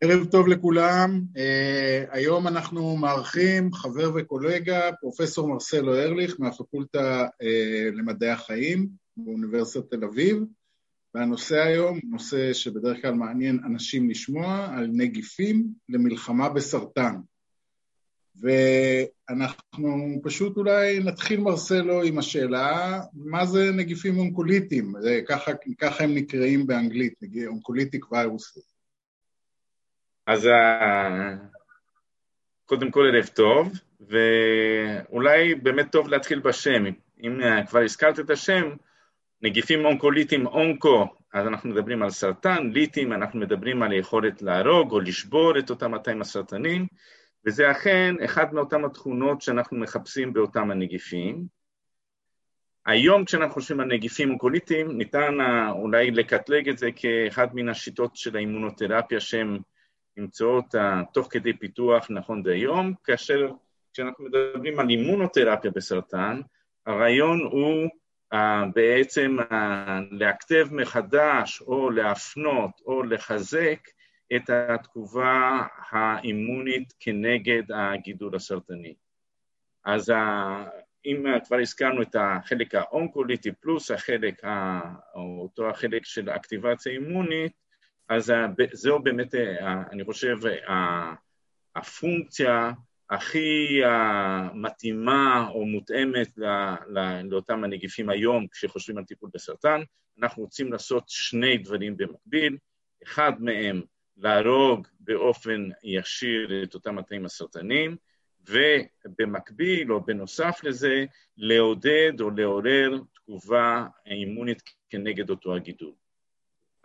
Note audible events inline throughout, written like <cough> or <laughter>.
ערב טוב לכולם, uh, היום אנחנו מארחים חבר וקולגה, פרופסור מרסלו ארליך מהפקולטה uh, למדעי החיים באוניברסיטת תל אביב, והנושא היום, נושא שבדרך כלל מעניין אנשים לשמוע, על נגיפים למלחמה בסרטן. ואנחנו פשוט אולי נתחיל מרסלו עם השאלה, מה זה נגיפים אונקוליטיים? ככה, ככה הם נקראים באנגלית, אונקוליטיק ויירוסים. אז אה, קודם כל ערב טוב, ואולי באמת טוב להתחיל בשם. אם אה, כבר הזכרת את השם, נגיפים אונקוליטיים, אונקו, אז אנחנו מדברים על סרטן, ליטים, אנחנו מדברים על היכולת להרוג או לשבור את אותם התאים הסרטנים, וזה אכן אחת מאותן התכונות שאנחנו מחפשים באותם הנגיפים. היום כשאנחנו חושבים על נגיפים אונקוליטיים, ניתן אה, אולי לקטלג את זה כאחד מן השיטות של האימונותרפיה שהם נמצאות תוך כדי פיתוח נכון דיום, כאשר כשאנחנו מדברים על אימונותרפיה בסרטן, הרעיון הוא uh, בעצם uh, להכתב מחדש או להפנות או לחזק את התגובה האימונית כנגד הגידול הסרטני. אז uh, אם כבר הזכרנו את החלק האונקוליטי פלוס החלק, אותו החלק של האקטיבציה אימונית, אז זהו באמת, אה, אני חושב, הפונקציה הכי מתאימה או מותאמת לאותם הנגיפים היום כשחושבים על טיפול בסרטן. אנחנו רוצים לעשות שני דברים במקביל, אחד מהם להרוג באופן ישיר את אותם התאים הסרטניים, ובמקביל או בנוסף לזה לעודד או לעורר תגובה אימונית כנגד אותו הגידול.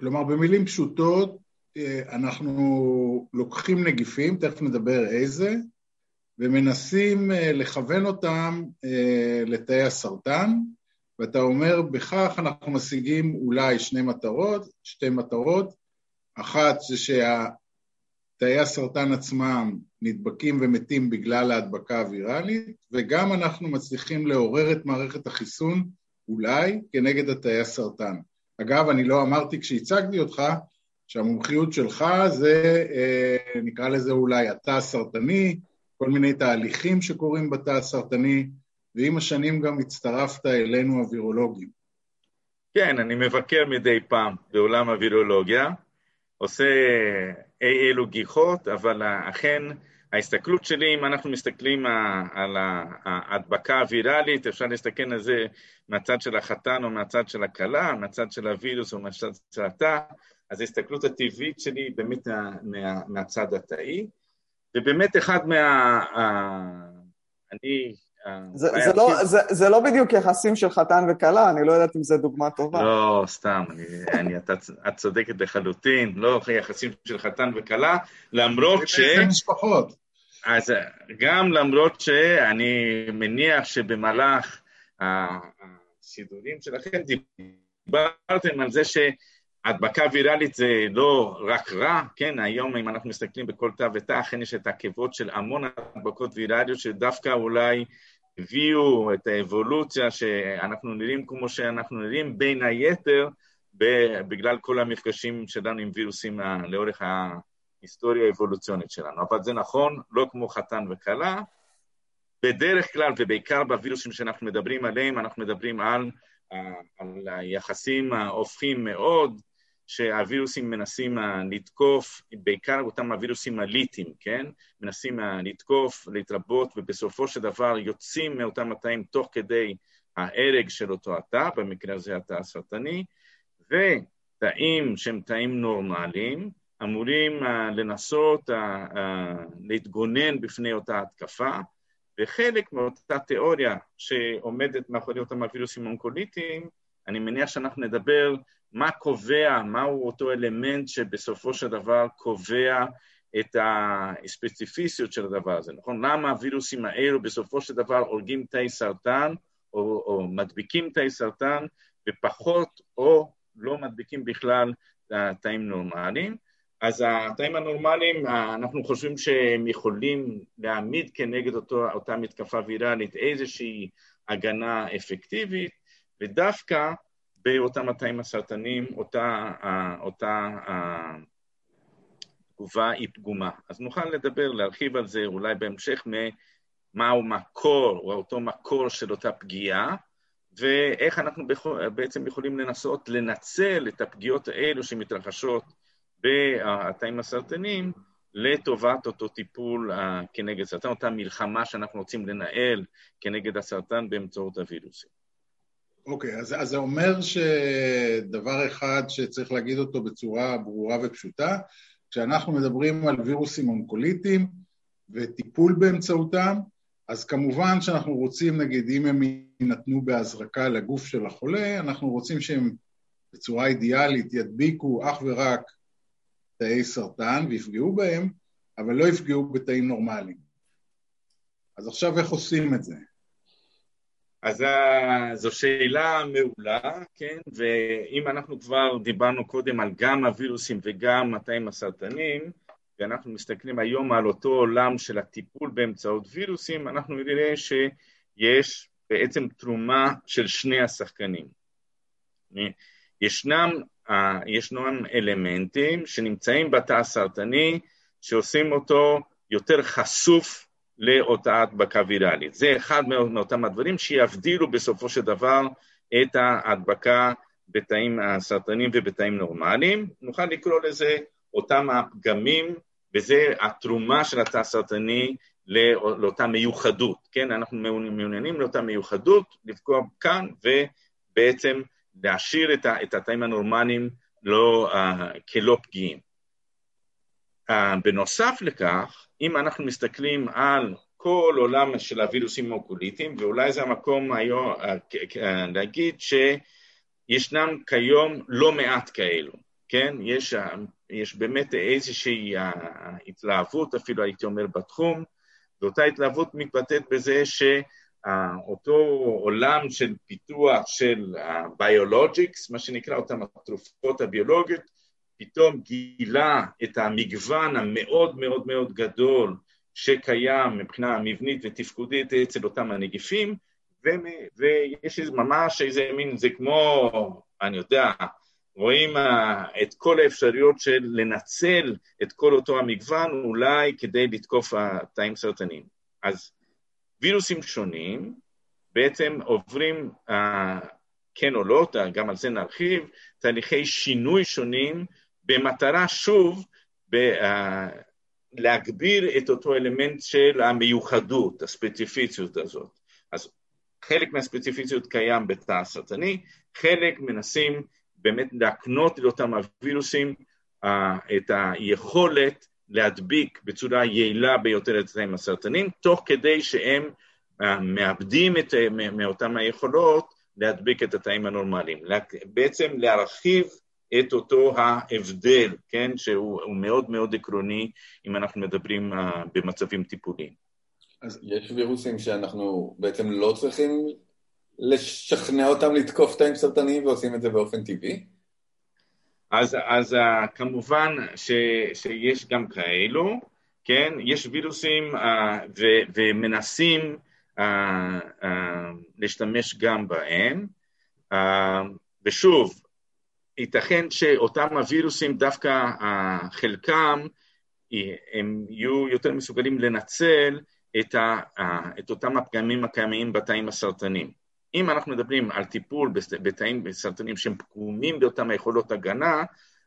כלומר, במילים פשוטות, אה, אנחנו לוקחים נגיפים, תכף נדבר איזה, ומנסים אה, לכוון אותם אה, לתאי הסרטן, ואתה אומר, בכך אנחנו משיגים אולי שני מטרות, שתי מטרות, אחת זה שתאי הסרטן עצמם נדבקים ומתים בגלל ההדבקה הווירלית, וגם אנחנו מצליחים לעורר את מערכת החיסון, אולי, כנגד התאי הסרטן. אגב, אני לא אמרתי כשהצגתי אותך, שהמומחיות שלך זה, אה, נקרא לזה אולי התא הסרטני, כל מיני תהליכים שקורים בתא הסרטני, ועם השנים גם הצטרפת אלינו הווירולוגים. כן, אני מבקר מדי פעם בעולם הווירולוגיה, עושה אי אלו גיחות, אבל אכן ההסתכלות שלי, אם אנחנו מסתכלים על ההדבקה הווירלית, אפשר להסתכל על זה מהצד של החתן או מהצד של הכלה, מהצד של הווירוס או מהצד של התא, אז ההסתכלות הטבעית שלי היא באמת מה, מה, מהצד התאי, ובאמת אחד מה... אני... זה, זה, לא, זה, זה לא בדיוק יחסים של חתן וכלה, אני לא יודעת אם זו דוגמה טובה. לא, סתם, אני, אני, את, את צודקת לחלוטין, לא יחסים של חתן וכלה, למרות ש... זה משפחות. אז גם למרות שאני מניח שבמהלך הסידורים שלכם דיברתם על זה שהדבקה ויראלית זה לא רק רע, כן, היום אם אנחנו מסתכלים בכל תא ותא, אכן יש את העקבות של המון הדבקות ויראליות שדווקא אולי הביאו את האבולוציה שאנחנו נראים כמו שאנחנו נראים, בין היתר בגלל כל המפגשים שלנו עם וירוסים לאורך ה... ההיסטוריה האבולוציונית שלנו. אבל זה נכון, לא כמו חתן וכלה. בדרך כלל, ובעיקר בווירוסים שאנחנו מדברים עליהם, אנחנו מדברים על, על היחסים ההופכים מאוד, שהווירוסים מנסים לתקוף, בעיקר אותם הווירוסים הליטיים, כן? מנסים לתקוף, להתרבות, ובסופו של דבר יוצאים מאותם התאים תוך כדי ההרג של אותו התא, במקרה הזה התא הסרטני, ותאים שהם תאים נורמליים, אמורים uh, לנסות uh, uh, להתגונן בפני אותה התקפה, וחלק מאותה תיאוריה שעומדת מאחורי אותם הווירוסים האונקוליטיים, אני מניח שאנחנו נדבר מה קובע, מהו אותו אלמנט שבסופו של דבר קובע את הספציפיסיות של הדבר הזה, נכון? למה הווירוסים האלו בסופו של דבר הורגים תאי סרטן או, או מדביקים תאי סרטן ופחות או לא מדביקים בכלל תאים נורמליים. אז התאים הנורמליים, אנחנו חושבים שהם יכולים להעמיד כנגד אותו, אותה מתקפה ויראלית איזושהי הגנה אפקטיבית, ודווקא באותם התאים הסרטניים, אותה, אותה התגובה היא פגומה. אז נוכל לדבר, להרחיב על זה אולי בהמשך, מהו מקור, או אותו מקור של אותה פגיעה, ואיך אנחנו בעצם יכולים לנסות לנצל את הפגיעות האלו שמתרחשות בתאים הסרטניים לטובת אותו טיפול uh, כנגד סרטן, אותה מלחמה שאנחנו רוצים לנהל כנגד הסרטן באמצעות הווירוסים. אוקיי, okay, אז, אז זה אומר שדבר אחד שצריך להגיד אותו בצורה ברורה ופשוטה, כשאנחנו מדברים על וירוסים אונקוליטיים וטיפול באמצעותם, אז כמובן שאנחנו רוצים, נגיד, אם הם יינתנו בהזרקה לגוף של החולה, אנחנו רוצים שהם בצורה אידיאלית ידביקו אך ורק תאי סרטן ויפגעו בהם, אבל לא יפגעו בתאים נורמליים. אז עכשיו איך עושים את זה? אז זו שאלה מעולה, כן? ואם אנחנו כבר דיברנו קודם על גם הווירוסים וגם התאים הסרטנים, ואנחנו מסתכלים היום על אותו עולם של הטיפול באמצעות וירוסים, אנחנו נראה שיש בעצם תרומה של שני השחקנים. ישנם, ישנם אלמנטים שנמצאים בתא הסרטני שעושים אותו יותר חשוף לאותה הדבקה ויראלית. זה אחד מאותם הדברים שיבדילו בסופו של דבר את ההדבקה בתאים הסרטניים ובתאים נורמליים. נוכל לקרוא לזה אותם הפגמים, וזה התרומה של התא הסרטני לאותה מיוחדות, כן? אנחנו מעוניינים לאותה מיוחדות, לפגוע כאן ובעצם להשאיר את, את התאים הנורמליים לא, uh, כלא פגיעים. Uh, בנוסף לכך, אם אנחנו מסתכלים על כל עולם של הווירוסים האוקוליטיים, ואולי זה המקום היום uh, להגיד שישנם כיום לא מעט כאלו, כן? יש, יש באמת איזושהי התלהבות, אפילו הייתי אומר, בתחום, ואותה התלהבות מתבטאת בזה שאותו עולם של פיתוח של ביולוגיקס, מה שנקרא אותם התרופות הביולוגיות, פתאום גילה את המגוון המאוד מאוד מאוד גדול שקיים מבחינה מבנית ותפקודית אצל אותם הנגיפים, ויש ממש איזה מין, זה כמו, אני יודע, רואים את כל האפשרויות של לנצל את כל אותו המגוון אולי כדי לתקוף תאים סרטניים. אז וירוסים שונים בעצם עוברים, כן או לא, גם על זה נרחיב, תהליכי שינוי שונים במטרה שוב ב, להגביר את אותו אלמנט של המיוחדות, הספציפיציות הזאת. אז חלק מהספציפיציות קיים בתא הסרטני, חלק מנסים באמת להקנות לאותם הווירוסים uh, את היכולת להדביק בצורה יעילה ביותר התאים הסרטנים, תוך כדי שהם uh, מאבדים את, uh, מאותם היכולות להדביק את התאים הנורמליים. בעצם להרחיב את אותו ההבדל, כן, שהוא מאוד מאוד עקרוני אם אנחנו מדברים uh, במצבים טיפוליים. אז יש וירוסים שאנחנו בעצם לא צריכים לשכנע אותם לתקוף תאים סרטניים ועושים את זה באופן טבעי? אז, אז uh, כמובן ש, שיש גם כאלו, כן? יש וירוסים uh, ו, ומנסים uh, להשתמש גם בהם, ושוב, ייתכן שאותם הווירוסים דווקא חלקם הם יהיו יותר מסוגלים לנצל את, ה, את אותם הפגמים הקיימים בתאים הסרטנים. אם אנחנו מדברים על טיפול בתאים סרטנים שהם פגומים באותם היכולות הגנה,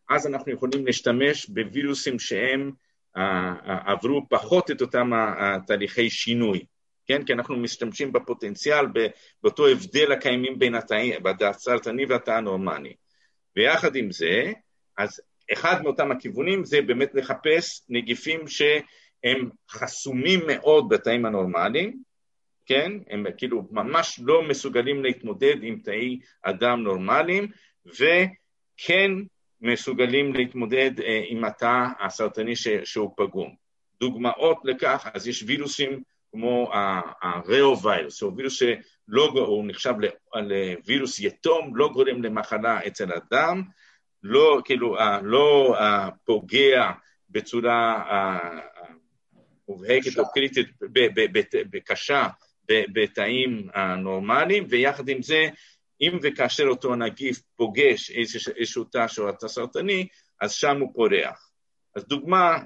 אז אנחנו יכולים להשתמש בווירוסים שהם uh, uh, עברו פחות את אותם התהליכי שינוי, כן? כי אנחנו משתמשים בפוטנציאל, באותו הבדל הקיימים בין התאים, הסרטני והתא הנורמלי. ויחד עם זה, אז אחד מאותם הכיוונים זה באמת לחפש נגיפים שהם חסומים מאוד בתאים הנורמליים, כן? הם כאילו ממש לא מסוגלים להתמודד עם תאי אדם נורמליים, וכן מסוגלים להתמודד אה, עם התא הסרטני ש, שהוא פגום. דוגמאות לכך, אז יש וירוסים כמו הריאו-ויירוס, הוא וירוס שלא, הוא נחשב לווירוס יתום, לא גורם למחלה אצל אדם, לא, כאילו, אה, לא אה, פוגע בצורה מובהקת או קריטית, קשה בתאים הנורמליים, ויחד עם זה, אם וכאשר אותו הנגיף פוגש איזשהו תא שהוא התא סרטני, אז שם הוא פורח. אז דוגמה,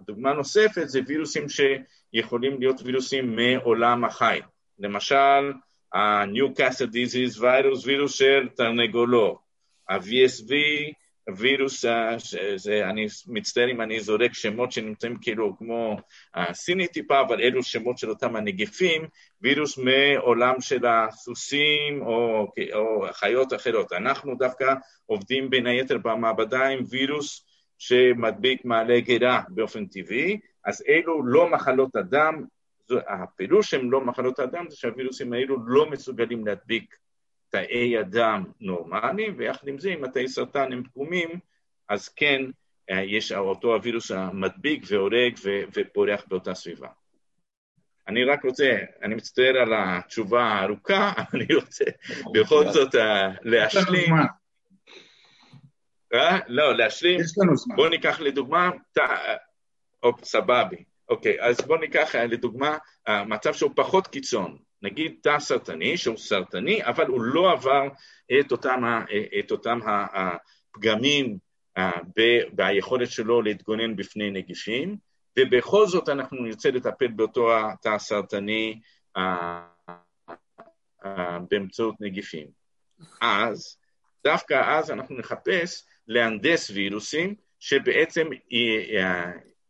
דוגמה נוספת זה וירוסים שיכולים להיות וירוסים מעולם החי. למשל, ה-Newcastle Disease וירוס, וירוס של תרנגולות, ה-VSV וירוס, זה, אני מצטער אם אני זורק שמות שנמצאים כאילו כמו הסיני טיפה, אבל אלו שמות של אותם הנגיפים, וירוס מעולם של הסוסים או, או חיות אחרות. אנחנו דווקא עובדים בין היתר במעבדה עם וירוס שמדביק מעלה גרה באופן טבעי, אז אלו לא מחלות אדם, הפירוש שהם לא מחלות אדם זה שהווירוסים האלו לא מסוגלים להדביק תאי אדם נורמליים, ויחד עם זה, אם התאי סרטן הם פגומים, אז כן, אה, יש אותו הווירוס המדביק והורג ופורח באותה סביבה. אני רק רוצה, אני מצטער על התשובה הארוכה, <laughs> אני רוצה בכל זאת אה, להשלים. אה? לא, להשלים. יש לנו זמן. בואו ניקח לדוגמה, אופ, סבבי. אוקיי, אז בואו ניקח לדוגמה מצב שהוא פחות קיצון. נגיד תא סרטני, שהוא סרטני, אבל הוא לא עבר את אותם, את אותם הפגמים ביכולת שלו להתגונן בפני נגיפים, ובכל זאת אנחנו נרצה לטפל באותו תא סרטני באמצעות נגיפים. אז, דווקא אז אנחנו נחפש להנדס וירוסים שבעצם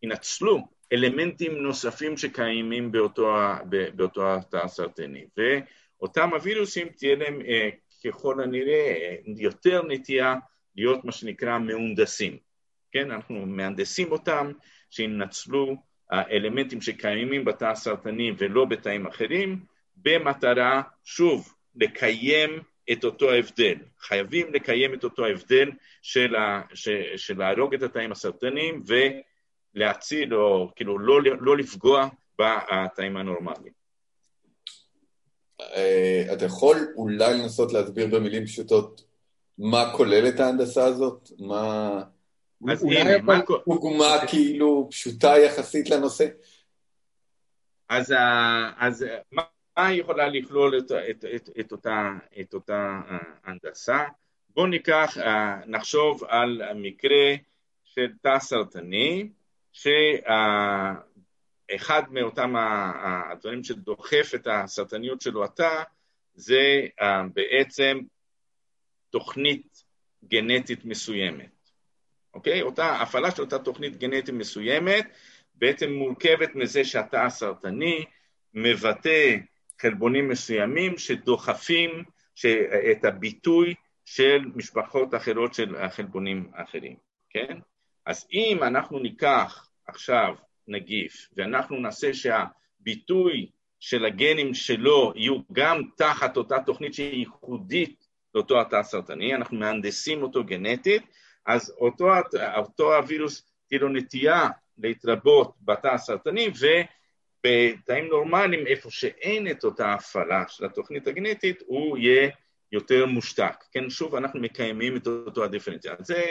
ינצלו אלמנטים נוספים שקיימים באותו, באותו התא הסרטני. ואותם הווירוסים תהיה להם אה, ככל הנראה יותר נטייה להיות מה שנקרא מהונדסים. כן, אנחנו מהנדסים אותם, שינצלו האלמנטים שקיימים בתא הסרטני ולא בתאים אחרים, במטרה, שוב, לקיים את אותו ההבדל. חייבים לקיים את אותו ההבדל של, ה, של להרוג את התאים הסרטניים ו... להציל או כאילו לא, לא לפגוע בתאים הנורמליים. אה, אתה יכול אולי לנסות להסביר במילים פשוטות מה כוללת ההנדסה הזאת? מה... אז הנה, מה... דוגמה כאילו פשוטה יחסית לנושא? אז, אז מה, מה יכולה לכלול את, את, את, את, אותה, את אותה אה, הנדסה? בואו ניקח, אה, נחשוב על מקרה של תא סרטני, שאחד מאותם הדברים שדוחף את הסרטניות שלו אתה, זה אה, בעצם תוכנית גנטית מסוימת. אוקיי? אותה, הפעלה של אותה תוכנית גנטית מסוימת בעצם מורכבת מזה שהתא הסרטני מבטא חלבונים מסוימים שדוחפים את הביטוי של משפחות אחרות של חלבונים אחרים, כן? אז אם אנחנו ניקח עכשיו נגיף, ואנחנו נעשה שהביטוי של הגנים שלו יהיו גם תחת אותה תוכנית שהיא ייחודית לאותו התא הסרטני, אנחנו מהנדסים אותו גנטית, אז אותו, אותו הווירוס תהיה לו נטייה להתרבות בתא הסרטני, ובתאים נורמליים, איפה שאין את אותה הפעלה של התוכנית הגנטית, הוא יהיה יותר מושתק. כן, שוב, אנחנו מקיימים את אותו הדיפרנציאל. זה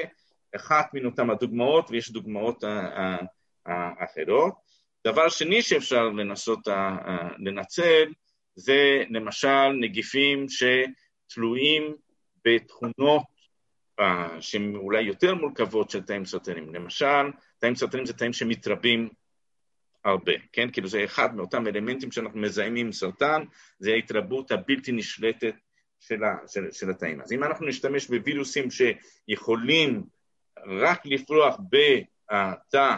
אחת מן אותן הדוגמאות, ויש דוגמאות האחרות. דבר שני שאפשר לנסות לנצל זה למשל נגיפים שתלויים בתכונות שהן אולי יותר מורכבות של תאים סרטנים. למשל, תאים סרטנים זה תאים שמתרבים הרבה, כן? כאילו זה אחד מאותם אלמנטים שאנחנו מזהים עם סרטן, זה ההתרבות הבלתי נשלטת של, ה, של, של התאים. אז אם אנחנו נשתמש בווירוסים שיכולים רק לפרוח בתא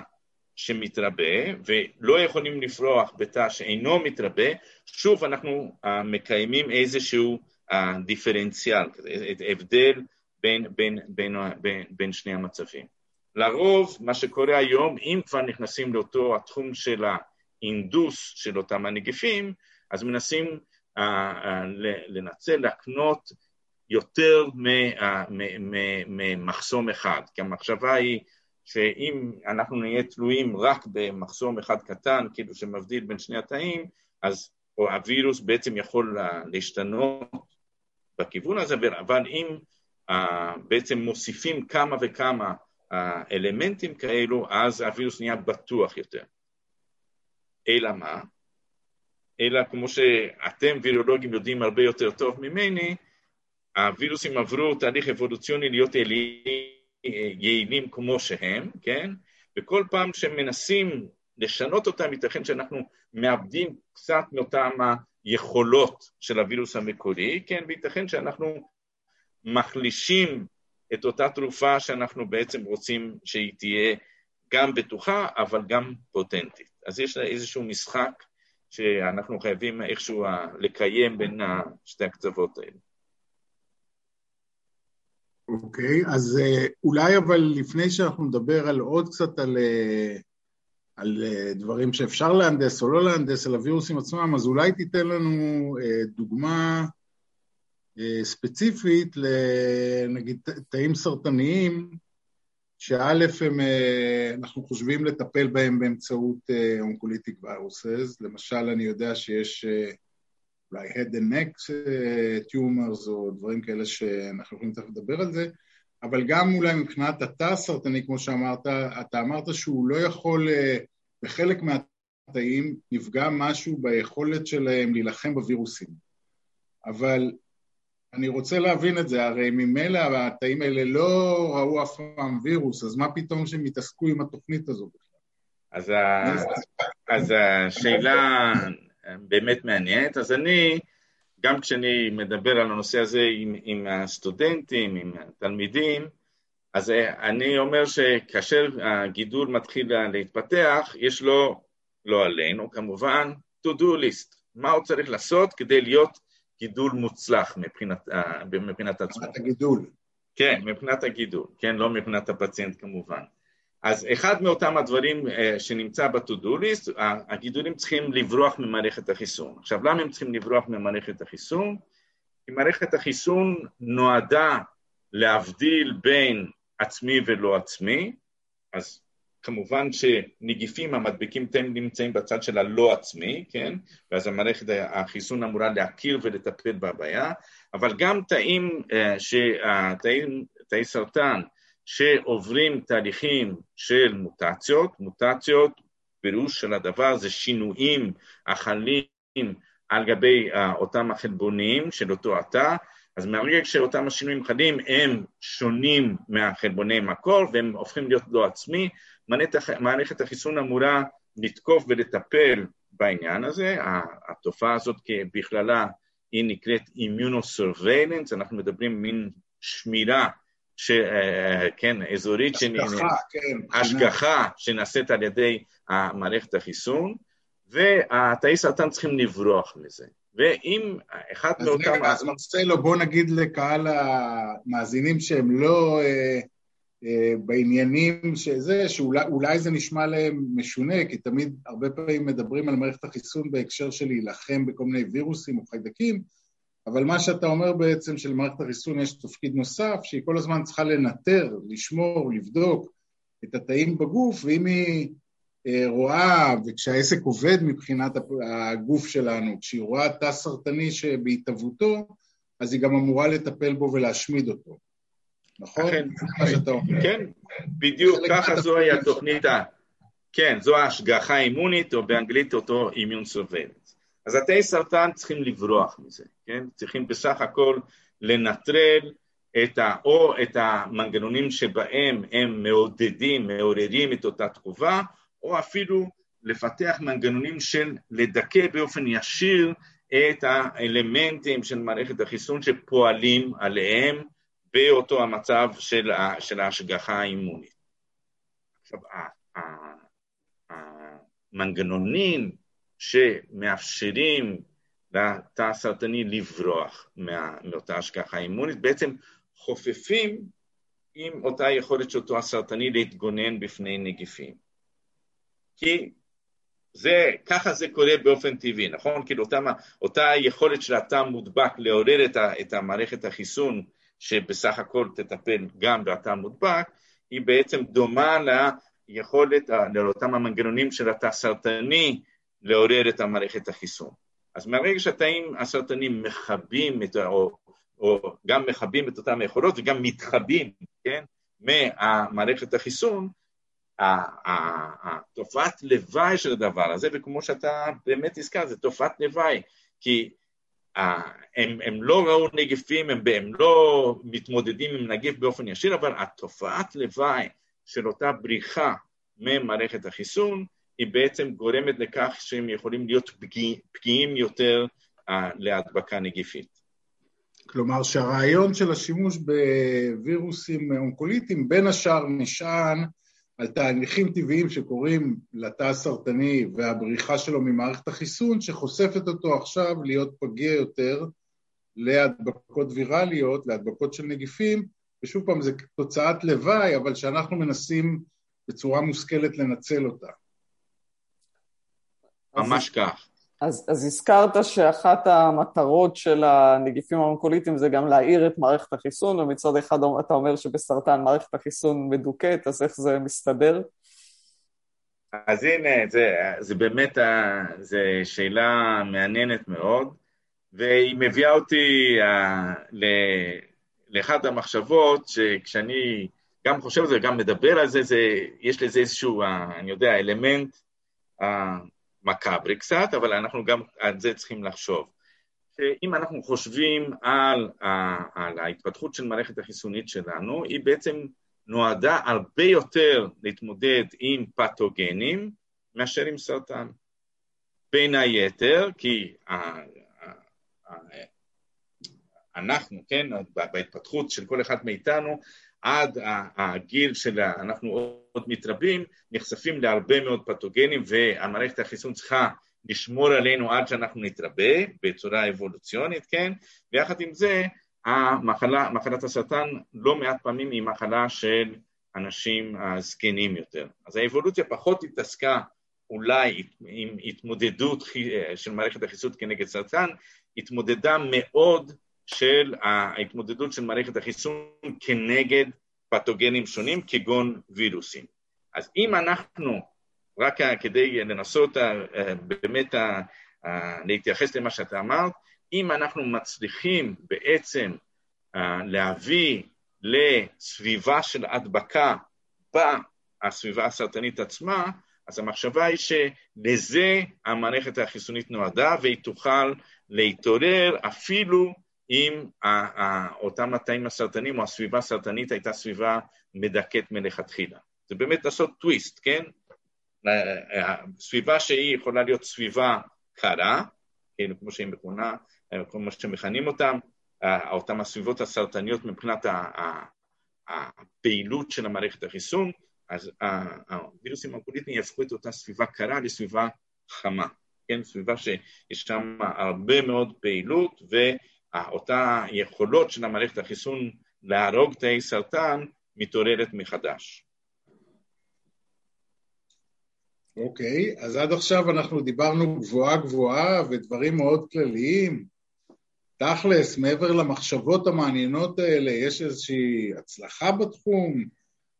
שמתרבה ולא יכולים לפרוח בתא שאינו מתרבה, שוב אנחנו uh, מקיימים איזשהו uh, דיפרנציאל, הבדל בין, בין, בין, בין, בין שני המצבים. לרוב, מה שקורה היום, אם כבר נכנסים לאותו התחום של האינדוס של אותם הנגיפים, אז מנסים uh, uh, לנצל, להקנות יותר ממחסום אחד, כי המחשבה היא שאם אנחנו נהיה תלויים רק במחסום אחד קטן, כאילו שמבדיל בין שני התאים, אז הווירוס בעצם יכול להשתנות בכיוון הזה, אבל אם uh, בעצם מוסיפים כמה וכמה uh, אלמנטים כאלו, אז הווירוס נהיה בטוח יותר. אלא מה? אלא כמו שאתם וירולוגים יודעים הרבה יותר טוב ממני, הווירוסים עברו תהליך אבולוציוני להיות יעילים כמו שהם, כן? וכל פעם שמנסים לשנות אותם, ייתכן שאנחנו מאבדים קצת מאותן היכולות של הווירוס המקורי, כן, וייתכן שאנחנו מחלישים את אותה תרופה שאנחנו בעצם רוצים שהיא תהיה גם בטוחה, אבל גם פוטנטית. אז יש לה איזשהו משחק שאנחנו חייבים איכשהו לקיים בין שתי הקצוות האלה. אוקיי, אז אולי אבל לפני שאנחנו נדבר על עוד קצת על, על דברים שאפשר להנדס או לא להנדס, על הווירוסים עצמם, אז אולי תיתן לנו דוגמה ספציפית לנגיד תאים סרטניים, שא' הם, אנחנו חושבים לטפל בהם באמצעות אונקוליטיק וירוסס, למשל אני יודע שיש אולי head and neck tumors או דברים כאלה שאנחנו יכולים תכף לדבר על זה, אבל גם אולי מבחינת התא הסרטני, כמו שאמרת, אתה אמרת שהוא לא יכול, בחלק מהתאים נפגע משהו ביכולת שלהם להילחם בווירוסים. אבל אני רוצה להבין את זה, הרי ממילא התאים האלה לא ראו אף פעם וירוס, אז מה פתאום שהם יתעסקו עם התוכנית הזו בכלל? אז. אז השאלה באמת מעניינת. אז אני, גם כשאני מדבר על הנושא הזה עם, עם הסטודנטים, עם התלמידים, אז אני אומר שכאשר הגידול מתחיל להתפתח, יש לו, לא עלינו כמובן, to do list, מה הוא צריך לעשות כדי להיות גידול מוצלח מבחינת, מבחינת עצמו. מבחינת הגידול. כן, מבחינת הגידול, כן, לא מבחינת הפציינט כמובן. אז אחד מאותם הדברים שנמצא ב-to-do הגידולים צריכים לברוח ממערכת החיסון. עכשיו, למה הם צריכים לברוח ממערכת החיסון? כי מערכת החיסון נועדה להבדיל בין עצמי ולא עצמי, אז כמובן שנגיפים המדביקים תאים נמצאים בצד של הלא עצמי, כן? ואז המערכת החיסון אמורה להכיר ולטפל בבעיה, אבל גם תאים, תאים, תאי סרטן שעוברים תהליכים של מוטציות, מוטציות, פירוש של הדבר זה שינויים החלים על גבי אותם החלבונים של אותו התא, אז מהרגע שאותם השינויים חלים הם שונים מהחלבוני מקור והם הופכים להיות לא עצמי, מערכת החיסון אמורה לתקוף ולטפל בעניין הזה, התופעה הזאת בכללה היא נקראת אימיונוסרוויילנס, אנחנו מדברים מין שמירה, ש, כן, אזורית, השגחה, כן, השגחה שנעשית על ידי מערכת החיסון, והתאי סרטן צריכים לברוח מזה. ואם אחד מאותם... אז מרסלו, בוא נגיד לקהל המאזינים שהם לא אה, אה, בעניינים שזה, שאולי זה נשמע להם משונה, כי תמיד הרבה פעמים מדברים על מערכת החיסון בהקשר של להילחם בכל מיני וירוסים או חיידקים, אבל מה שאתה אומר בעצם שלמערכת החיסון יש תפקיד נוסף, שהיא כל הזמן צריכה לנטר, לשמור, לבדוק את התאים בגוף, ואם היא רואה, וכשהעסק עובד מבחינת הגוף שלנו, כשהיא רואה תא סרטני שבהתהוותו, אז היא גם אמורה לטפל בו ולהשמיד אותו. נכון? כן, כן, בדיוק, ככה זוהי התוכנית, כן, זו ההשגחה האימונית, או באנגלית אותו אימיון סובלנס. אז התאי סרטן צריכים לברוח מזה, כן? צריכים בסך הכל לנטרל את ה, או את המנגנונים שבהם הם מעודדים, מעוררים את אותה תגובה, או אפילו לפתח מנגנונים של לדכא באופן ישיר את האלמנטים של מערכת החיסון שפועלים עליהם באותו המצב של, של ההשגחה האימונית. עכשיו, המנגנונים שמאפשרים לתא הסרטני לברוח מאותה השגחה אימונית, בעצם חופפים עם אותה יכולת של אותו הסרטני להתגונן בפני נגיפים. כי זה, ככה זה קורה באופן טבעי, נכון? כאילו אותה, אותה יכולת של התא מודבק לעורר את, ה, את המערכת החיסון, שבסך הכל תטפל גם בתא מודבק, היא בעצם דומה ליכולת, לאותם המנגנונים של התא סרטני לעורר את המערכת החיסון. אז מהרגע שהתאים הסרטנים מכבים, את, או, או גם מכבים את אותם היכולות וגם מתחבים, כן, מהמערכת החיסון, התופעת לוואי של הדבר הזה, וכמו שאתה באמת הזכרת, זה תופעת לוואי, כי הם, הם לא ראו נגיפים, הם, הם לא מתמודדים עם נגיף באופן ישיר, אבל התופעת לוואי של אותה בריחה ממערכת החיסון, היא בעצם גורמת לכך שהם יכולים להיות פגיעים יותר uh, להדבקה נגיפית. כלומר שהרעיון של השימוש בווירוסים אונקוליטיים בין השאר נשען על תהליכים טבעיים שקורים לתא הסרטני והבריחה שלו ממערכת החיסון, שחושפת אותו עכשיו להיות פגיע יותר להדבקות ויראליות, להדבקות של נגיפים, ושוב פעם, זו תוצאת לוואי, אבל שאנחנו מנסים בצורה מושכלת לנצל אותה. ממש כך. אז, אז הזכרת שאחת המטרות של הנגיפים האונקוליטיים זה גם להאיר את מערכת החיסון, ומצד אחד אתה אומר שבסרטן מערכת החיסון מדוכאת, אז איך זה מסתדר? אז הנה, זה, זה באמת, זו שאלה מעניינת מאוד, והיא מביאה אותי uh, ל, לאחת המחשבות שכשאני גם חושב על זה וגם מדבר על זה, זה יש לזה איזשהו, uh, אני יודע, אלמנט uh, מקאברי קצת, אבל אנחנו גם על זה צריכים לחשוב. אם אנחנו חושבים על, על ההתפתחות של מערכת החיסונית שלנו, היא בעצם נועדה הרבה יותר להתמודד עם פתוגנים מאשר עם סרטן. בין היתר, כי אנחנו, כן, בהתפתחות של כל אחד מאיתנו, עד הגיל שאנחנו עוד מתרבים, נחשפים להרבה מאוד פתוגנים והמערכת החיסון צריכה לשמור עלינו עד שאנחנו נתרבה בצורה אבולוציונית, כן? ויחד עם זה, המחלה, מחלת הסרטן לא מעט פעמים היא מחלה של אנשים הזקנים יותר. אז האבולוציה פחות התעסקה אולי עם התמודדות של מערכת החיסון כנגד סרטן, התמודדה מאוד של ההתמודדות של מערכת החיסון כנגד פתוגנים שונים כגון וירוסים. אז אם אנחנו, רק כדי לנסות אה, באמת אה, אה, להתייחס למה שאתה אמרת, אם אנחנו מצליחים בעצם להביא לסביבה של הדבקה בסביבה הסרטנית עצמה, אז המחשבה היא שלזה המערכת החיסונית נועדה והיא תוכל להתעורר אפילו אם אותם התאים הסרטנים או הסביבה הסרטנית הייתה סביבה מדכאת מלכתחילה. זה באמת לעשות טוויסט, כן? סביבה שהיא יכולה להיות סביבה קרה, כן, כמו שהיא מכונה, כמו שמכנים אותם, אותם הסביבות הסרטניות מבחינת הפעילות של המערכת החיסון, אז הווירוסים האונקוליטיים יהפכו את אותה סביבה קרה לסביבה חמה, כן, סביבה שיש שם הרבה מאוד פעילות ואותה יכולות של המערכת החיסון להרוג תאי סרטן מתעוררת מחדש. אוקיי, okay, אז עד עכשיו אנחנו דיברנו גבוהה גבוהה ודברים מאוד כלליים. תכלס, מעבר למחשבות המעניינות האלה, יש איזושהי הצלחה בתחום?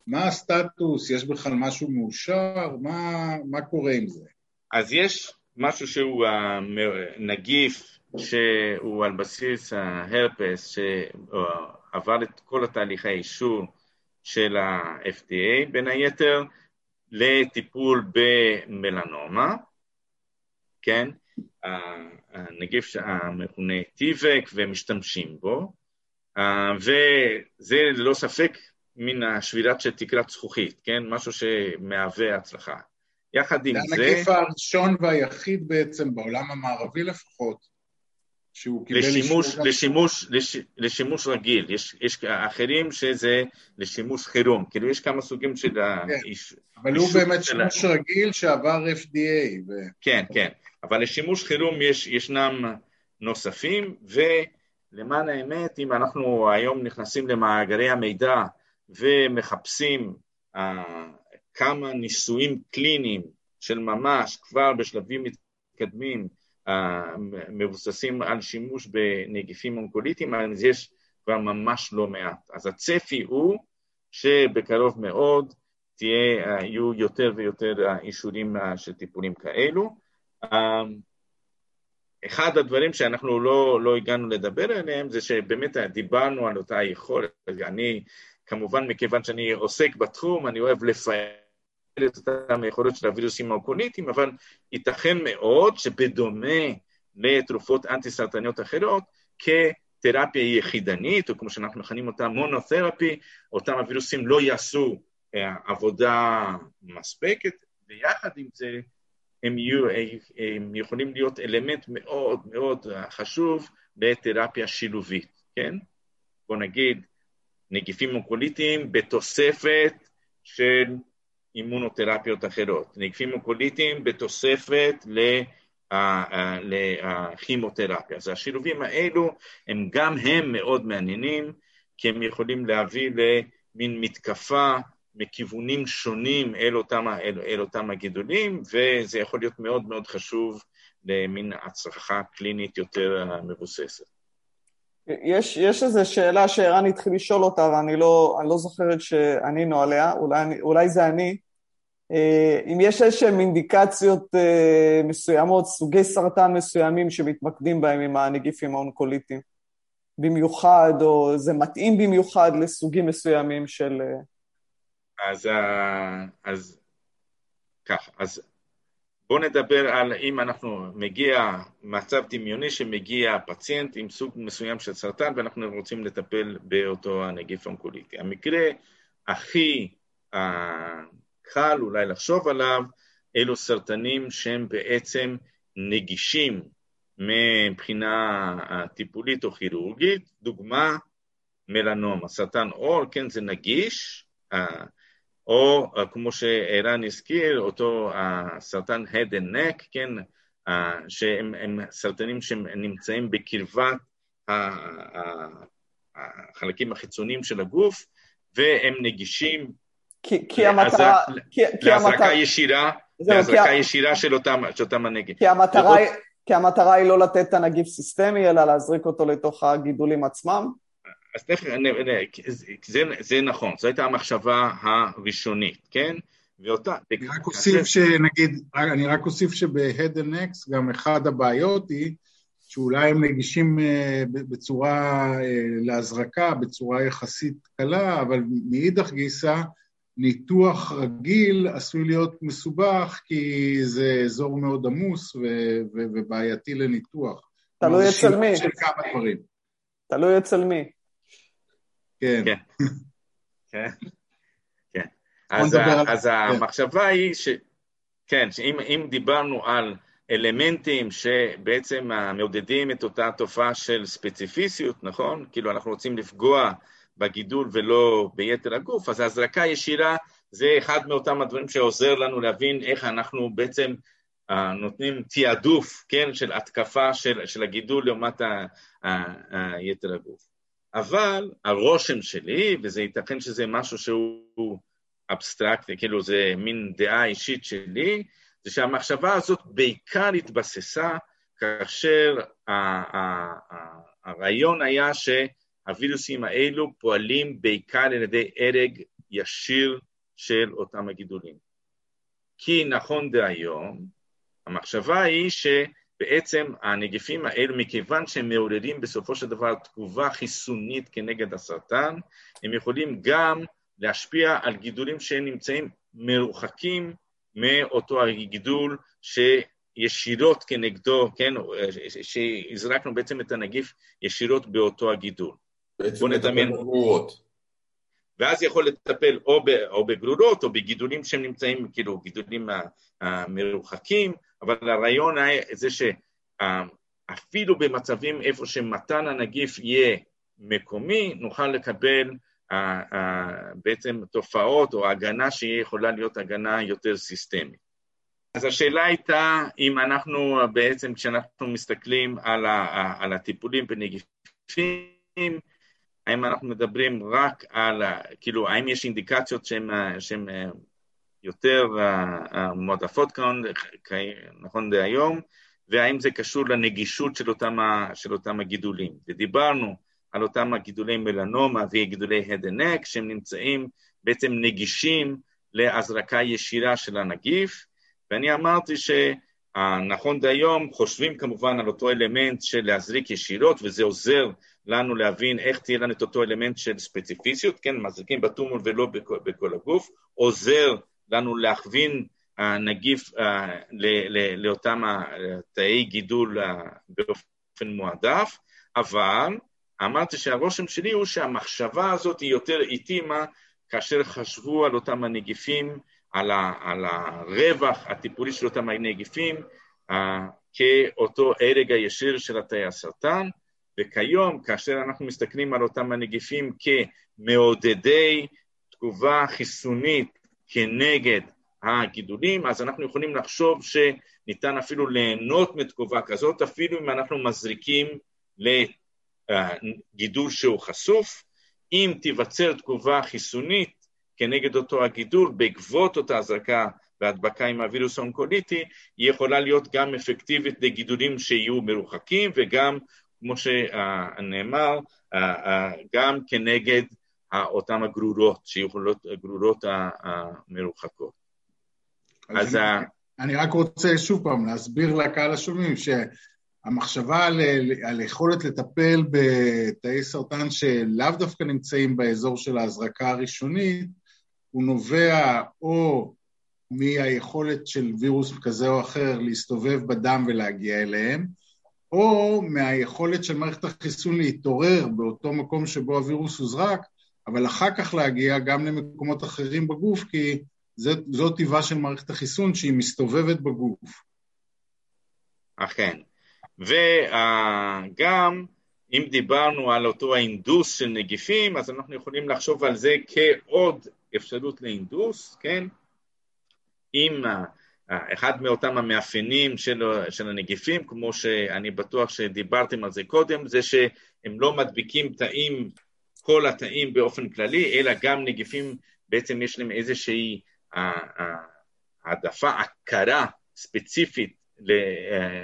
מה הסטטוס? יש בכלל משהו מאושר? מה, מה קורה עם זה? אז יש משהו שהוא נגיף שהוא על בסיס ההרפס, שעבר את כל התהליכי האישור של ה-FDA, בין היתר לטיפול במלנומה, כן? הנגיף המכונה טיבק ומשתמשים בו, וזה ללא ספק מן השבילת של תקרת זכוכית, כן? משהו שמהווה הצלחה. יחד עם זה... זה הנגיף הראשון והיחיד בעצם, בעולם המערבי לפחות, שהוא קיבל לשימוש. לשימוש, לש, לשימוש רגיל, יש, יש אחרים שזה לשימוש חירום, כאילו יש כמה סוגים של כן, האיש... אבל הוא באמת שימוש ה... רגיל שעבר FDA. ו... כן, כן, אבל לשימוש חירום יש, ישנם נוספים, ולמען האמת, אם אנחנו היום נכנסים למאגרי המידע ומחפשים uh, כמה ניסויים קליניים של ממש כבר בשלבים מתקדמים uh, מבוססים על שימוש בנגיפים אונקוליטיים, אז יש כבר ממש לא מעט. אז הצפי הוא שבקרוב מאוד תהיה, uh, יהיו יותר ויותר uh, אישורים uh, של טיפולים כאלו. אחד הדברים שאנחנו לא, לא הגענו לדבר עליהם זה שבאמת דיברנו על אותה יכולת. אני כמובן, מכיוון שאני עוסק בתחום, אני אוהב לפעל את אותם היכולות של הווירוסים האוקוליטיים, אבל ייתכן מאוד שבדומה לתרופות אנטי-סרטניות אחרות, כתרפיה יחידנית, או כמו שאנחנו מכנים אותה מונותרפי, אותם הווירוסים לא יעשו עבודה מספקת, ויחד עם זה הם, יהיו, הם יכולים להיות אלמנט מאוד מאוד חשוב בתרפיה שילובית, כן? בוא נגיד, נגיפים אונקוליטיים בתוספת של אימונותרפיות אחרות, נגיפים אונקוליטיים בתוספת. לכימותרפיה. אז השילובים האלו הם גם הם מאוד מעניינים, כי הם יכולים להביא למין מתקפה מכיוונים שונים אל אותם, אל, אל אותם הגידולים, וזה יכול להיות מאוד מאוד חשוב למין הצלחה קלינית יותר מבוססת. יש, יש איזו שאלה שערן התחיל לשאול אותה, ואני לא, לא זוכרת שענינו עליה, אולי, אולי זה אני. אה, אם יש איזשהן אינדיקציות אה, מסוימות, סוגי סרטן מסוימים שמתמקדים בהם עם הנגיפים האונקוליטיים, במיוחד, או זה מתאים במיוחד לסוגים מסוימים של... אה, אז, אז כך, אז בואו נדבר על אם אנחנו מגיע, מצב דמיוני שמגיע פציינט עם סוג מסוים של סרטן ואנחנו רוצים לטפל באותו הנגיף האונקוליטי. המקרה הכי קל אולי לחשוב עליו, אלו סרטנים שהם בעצם נגישים מבחינה טיפולית או כירורגית, דוגמה מלנומה, סרטן עור, כן, זה נגיש, או כמו שערן הזכיר, אותו סרטן head and neck, כן, שהם סרטנים שנמצאים בקרבת החלקים החיצוניים של הגוף, והם נגישים כי, כי המטרה... להזרקה ישירה, להזרקה ישירה של אותם, של אותם הנגיף. כי המטרה, כי המטרה היא לא לתת את הנגיף סיסטמי, אלא להזריק אותו לתוך הגידולים עצמם? אז תכף, זה, זה נכון, זו הייתה המחשבה הראשונית, כן? ואותה... אני רק אוסיף שנגיד, אני רק אוסיף שב-Head and Next גם אחד הבעיות היא שאולי הם נגישים אה, בצורה אה, להזרקה, בצורה יחסית קלה, אבל מאידך גיסא, ניתוח רגיל עשוי להיות מסובך כי זה אזור מאוד עמוס ו- ו- ובעייתי לניתוח. תלוי אצל מי. של כמה דברים. תלוי אצל מי. כן. כן. כן. כן. אז, אז כן. המחשבה היא ש... כן, שאם דיברנו על אלמנטים שבעצם מעודדים את אותה תופעה של ספציפיסיות, נכון? כאילו אנחנו רוצים לפגוע בגידול ולא ביתר הגוף, אז ההזרקה הישירה זה אחד מאותם הדברים שעוזר לנו להבין איך אנחנו בעצם uh, נותנים תעדוף, כן, של התקפה של, של הגידול לעומת יתר הגוף. אבל הרושם שלי, וזה ייתכן שזה משהו שהוא אבסטרקטי, כאילו זה מין דעה אישית שלי, זה שהמחשבה הזאת בעיקר התבססה כאשר הרעיון היה שהווירוסים האלו פועלים בעיקר על ידי הרג ישיר של אותם הגידולים. כי נכון דהיום, המחשבה היא ש... בעצם הנגיפים האלו, מכיוון שהם מעוררים בסופו של דבר תגובה חיסונית כנגד הסרטן, הם יכולים גם להשפיע על גידולים שנמצאים מרוחקים מאותו הגידול שישירות כנגדו, כן, שהזרקנו בעצם את הנגיף ישירות באותו הגידול. בעצם נדמיין... בגרורות. ואז יכול לטפל או, ב, או בגרורות או בגידולים שהם נמצאים, כאילו, גידולים מרוחקים, אבל הרעיון היה זה שאפילו במצבים איפה שמתן הנגיף יהיה מקומי, נוכל לקבל uh, uh, בעצם תופעות או הגנה שהיא יכולה להיות הגנה יותר סיסטמית. אז השאלה הייתה אם אנחנו בעצם, כשאנחנו מסתכלים על, ה, על הטיפולים בנגיפים, האם אנחנו מדברים רק על, כאילו, האם יש אינדיקציות שהן יותר מועדפות כאן, נכון להיום, והאם זה קשור לנגישות של אותם, של אותם הגידולים. ודיברנו על אותם הגידולי מלנומה וגידולי הד ונק, שהם נמצאים בעצם נגישים להזרקה ישירה של הנגיף, ואני אמרתי שנכון להיום חושבים כמובן על אותו אלמנט של להזריק ישירות, וזה עוזר לנו להבין איך תהיה לנו את אותו אלמנט של ספציפיסיות, כן, מזריקים בטומול ולא בכל, בכל הגוף, עוזר לנו להכווין הנגיף לאותם תאי גידול באופן מועדף, אבל אמרתי שהרושם שלי הוא שהמחשבה הזאת היא יותר התאימה כאשר חשבו על אותם הנגיפים, על, ה, על הרווח הטיפולי של אותם הנגיפים, uh, כאותו הרג הישיר של התאי הסרטן, וכיום, כאשר אנחנו מסתכלים על אותם הנגיפים כמעודדי תגובה חיסונית כנגד הגידולים, אז אנחנו יכולים לחשוב שניתן אפילו ליהנות מתגובה כזאת, אפילו אם אנחנו מזריקים לגידול שהוא חשוף. אם תיווצר תגובה חיסונית כנגד אותו הגידול בעקבות אותה הזרקה והדבקה עם הווירוס האונקוליטי, היא יכולה להיות גם אפקטיבית לגידולים שיהיו מרוחקים וגם, כמו שנאמר, גם כנגד אותן הגרורות, שיכולות, הגרורות המרוחקות. אז אני, אני רק רוצה שוב פעם להסביר לקהל השומעים שהמחשבה על, על יכולת לטפל בתאי סרטן שלאו דווקא נמצאים באזור של ההזרקה הראשונית, הוא נובע או מהיכולת של וירוס כזה או אחר להסתובב בדם ולהגיע אליהם, או מהיכולת של מערכת החיסון להתעורר באותו מקום שבו הווירוס הוזרק, אבל אחר כך להגיע גם למקומות אחרים בגוף, כי זאת טיבה של מערכת החיסון שהיא מסתובבת בגוף. אכן. וגם אם דיברנו על אותו האינדוס של נגיפים, אז אנחנו יכולים לחשוב על זה כעוד אפשרות לאינדוס, כן? אם אחד מאותם המאפיינים של, של הנגיפים, כמו שאני בטוח שדיברתם על זה קודם, זה שהם לא מדביקים תאים, כל התאים באופן כללי, אלא גם נגיפים, בעצם יש להם איזושהי העדפה, הכרה ספציפית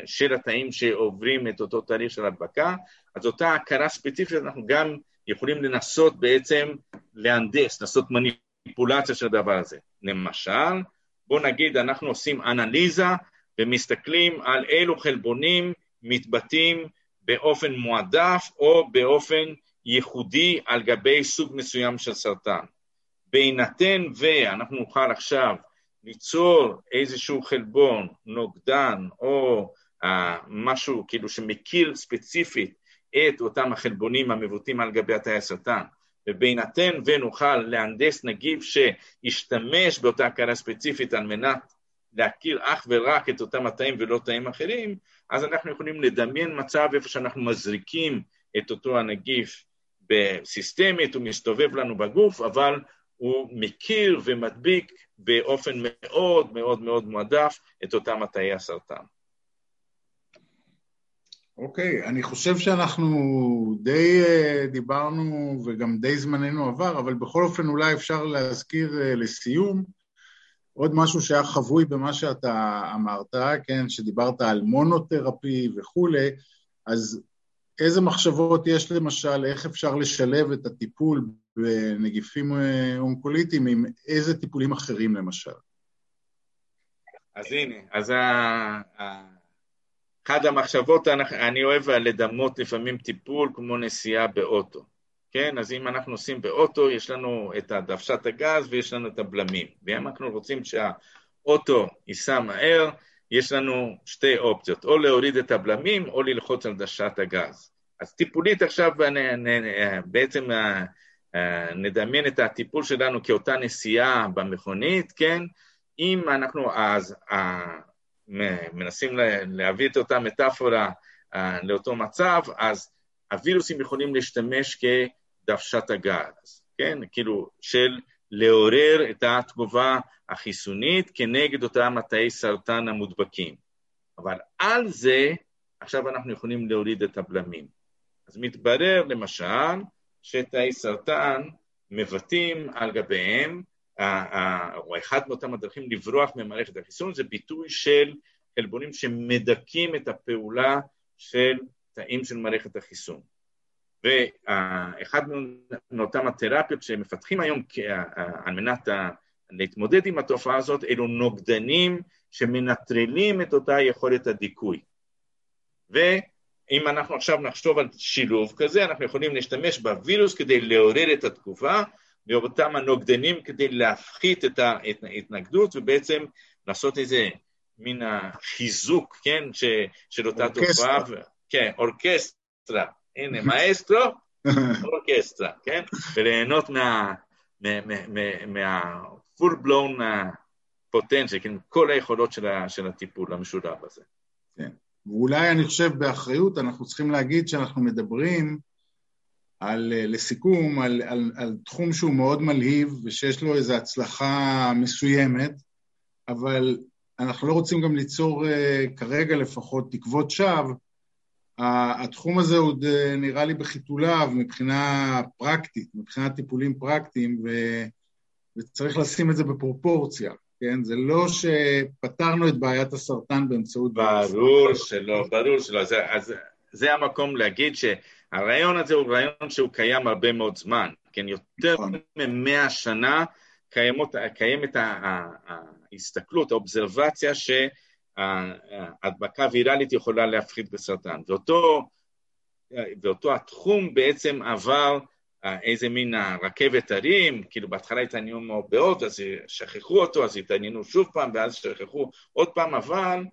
של התאים שעוברים את אותו תהליך של הדבקה, אז אותה הכרה ספציפית אנחנו גם יכולים לנסות בעצם להנדס, לעשות מניפולציה של הדבר הזה. למשל, בוא נגיד אנחנו עושים אנליזה ומסתכלים על אילו חלבונים מתבטאים באופן מועדף או באופן ייחודי על גבי סוג מסוים של סרטן. בהינתן ואנחנו נוכל עכשיו ליצור איזשהו חלבון, נוגדן או uh, משהו כאילו שמכיר ספציפית את אותם החלבונים המבוטאים על גבי התאי הסרטן, ובהינתן ונוכל להנדס נגיף שישתמש באותה הכרה ספציפית על מנת להכיר אך ורק את אותם התאים ולא תאים אחרים, אז אנחנו יכולים לדמיין מצב איפה שאנחנו מזריקים את אותו הנגיף בסיסטמית, הוא מסתובב לנו בגוף, אבל הוא מכיר ומדביק באופן מאוד מאוד מאוד מועדף את אותם מטעי הסרטן. אוקיי, okay, אני חושב שאנחנו די uh, דיברנו וגם די זמננו עבר, אבל בכל אופן אולי אפשר להזכיר uh, לסיום עוד משהו שהיה חבוי במה שאתה אמרת, כן, שדיברת על מונותרפי וכולי, אז איזה מחשבות יש למשל, איך אפשר לשלב את הטיפול בנגיפים אה, אונקוליטיים עם איזה טיפולים אחרים למשל? אז הנה, אז אחת המחשבות, אני אוהב לדמות לפעמים טיפול כמו נסיעה באוטו, כן? אז אם אנחנו נוסעים באוטו, יש לנו את דוושת הגז ויש לנו את הבלמים, ואם אנחנו רוצים שהאוטו ייסע מהר, יש לנו שתי אופציות, או להוריד את הבלמים או ללחוץ על דשת הגז. אז טיפולית עכשיו בעצם אה, אה, נדמיין את הטיפול שלנו כאותה נסיעה במכונית, כן? אם אנחנו אז אה, מנסים להביא את אותה מטאפורה לאותו מצב, אז הווירוסים יכולים להשתמש כדוושת הגז, כן? כאילו של לעורר את התגובה החיסונית כנגד אותם התאי סרטן המודבקים. אבל על זה, עכשיו אנחנו יכולים להוריד את הבלמים. אז מתברר למשל שתאי סרטן מבטאים על גביהם, או אחד מאותם הדרכים לברוח ממערכת החיסון זה ביטוי של חלבונים שמדכאים את הפעולה של תאים של מערכת החיסון. ואחד מאותם התרפיות שמפתחים היום על מנת להתמודד עם התופעה הזאת, אלו נוגדנים שמנטרלים את אותה יכולת הדיכוי. ואם אנחנו עכשיו נחשוב על שילוב כזה, אנחנו יכולים להשתמש בווירוס כדי לעורר את התגובה, ואותם הנוגדנים כדי להפחית את ההתנגדות, ובעצם לעשות איזה מין החיזוק, כן, ש, של אותה אורקסטרה. תופעה. כן, אורקסטרה. הנה, מאסטרו, <laughs> אורקסטרה, כן? וליהנות מה, מה-full blown potential, כן, כל היכולות של, ה, של הטיפול המשולב הזה. כן, ואולי אני חושב באחריות אנחנו צריכים להגיד שאנחנו מדברים על, לסיכום, על, על, על תחום שהוא מאוד מלהיב ושיש לו איזו הצלחה מסוימת, אבל אנחנו לא רוצים גם ליצור כרגע לפחות תקוות שווא. התחום הזה עוד נראה לי בחיתוליו מבחינה פרקטית, מבחינת טיפולים פרקטיים, ו... וצריך לשים את זה בפרופורציה, כן? זה לא שפתרנו את בעיית הסרטן באמצעות... ברור שלא, ברור שלא. זה, אז זה המקום להגיד שהרעיון הזה הוא רעיון שהוא קיים הרבה מאוד זמן, כן? יותר נכון. ממאה שנה קיימות, קיימת ההסתכלות, האובזרבציה שההדבקה ויראלית יכולה להפחית בסרטן. ואותו, ואותו התחום בעצם עבר איזה מין הרכבת הרים, כאילו בהתחלה התעניינו מאוד בעוד, אז שכחו אותו, אז התעניינו שוב פעם, ואז שכחו עוד פעם, אבל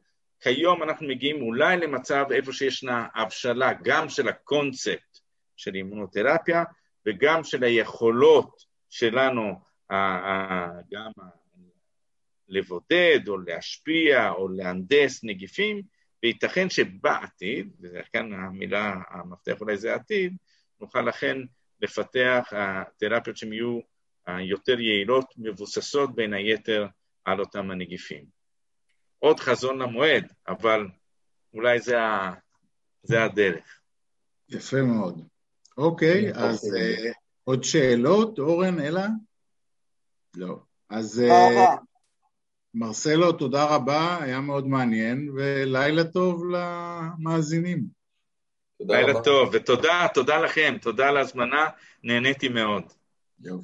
כיום אנחנו מגיעים אולי למצב איפה שישנה הבשלה גם של הקונספט של אימונותרפיה וגם של היכולות שלנו גם לבודד או להשפיע או להנדס נגיפים, וייתכן שבעתיד, וכאן המילה, המפתח אולי זה עתיד, נוכל לכן לפתח תרפיות שהן יהיו יותר יעילות, מבוססות בין היתר על אותם הנגיפים. עוד חזון למועד, אבל אולי זה, ה... זה הדרך. יפה מאוד. אוקיי, אז uh, עוד שאלות, אורן, אלה? לא. אז uh, מרסלו, תודה רבה, היה מאוד מעניין, ולילה טוב למאזינים. לילה רבה. טוב, ותודה, תודה לכם, תודה על ההזמנה, נהניתי מאוד. יופי.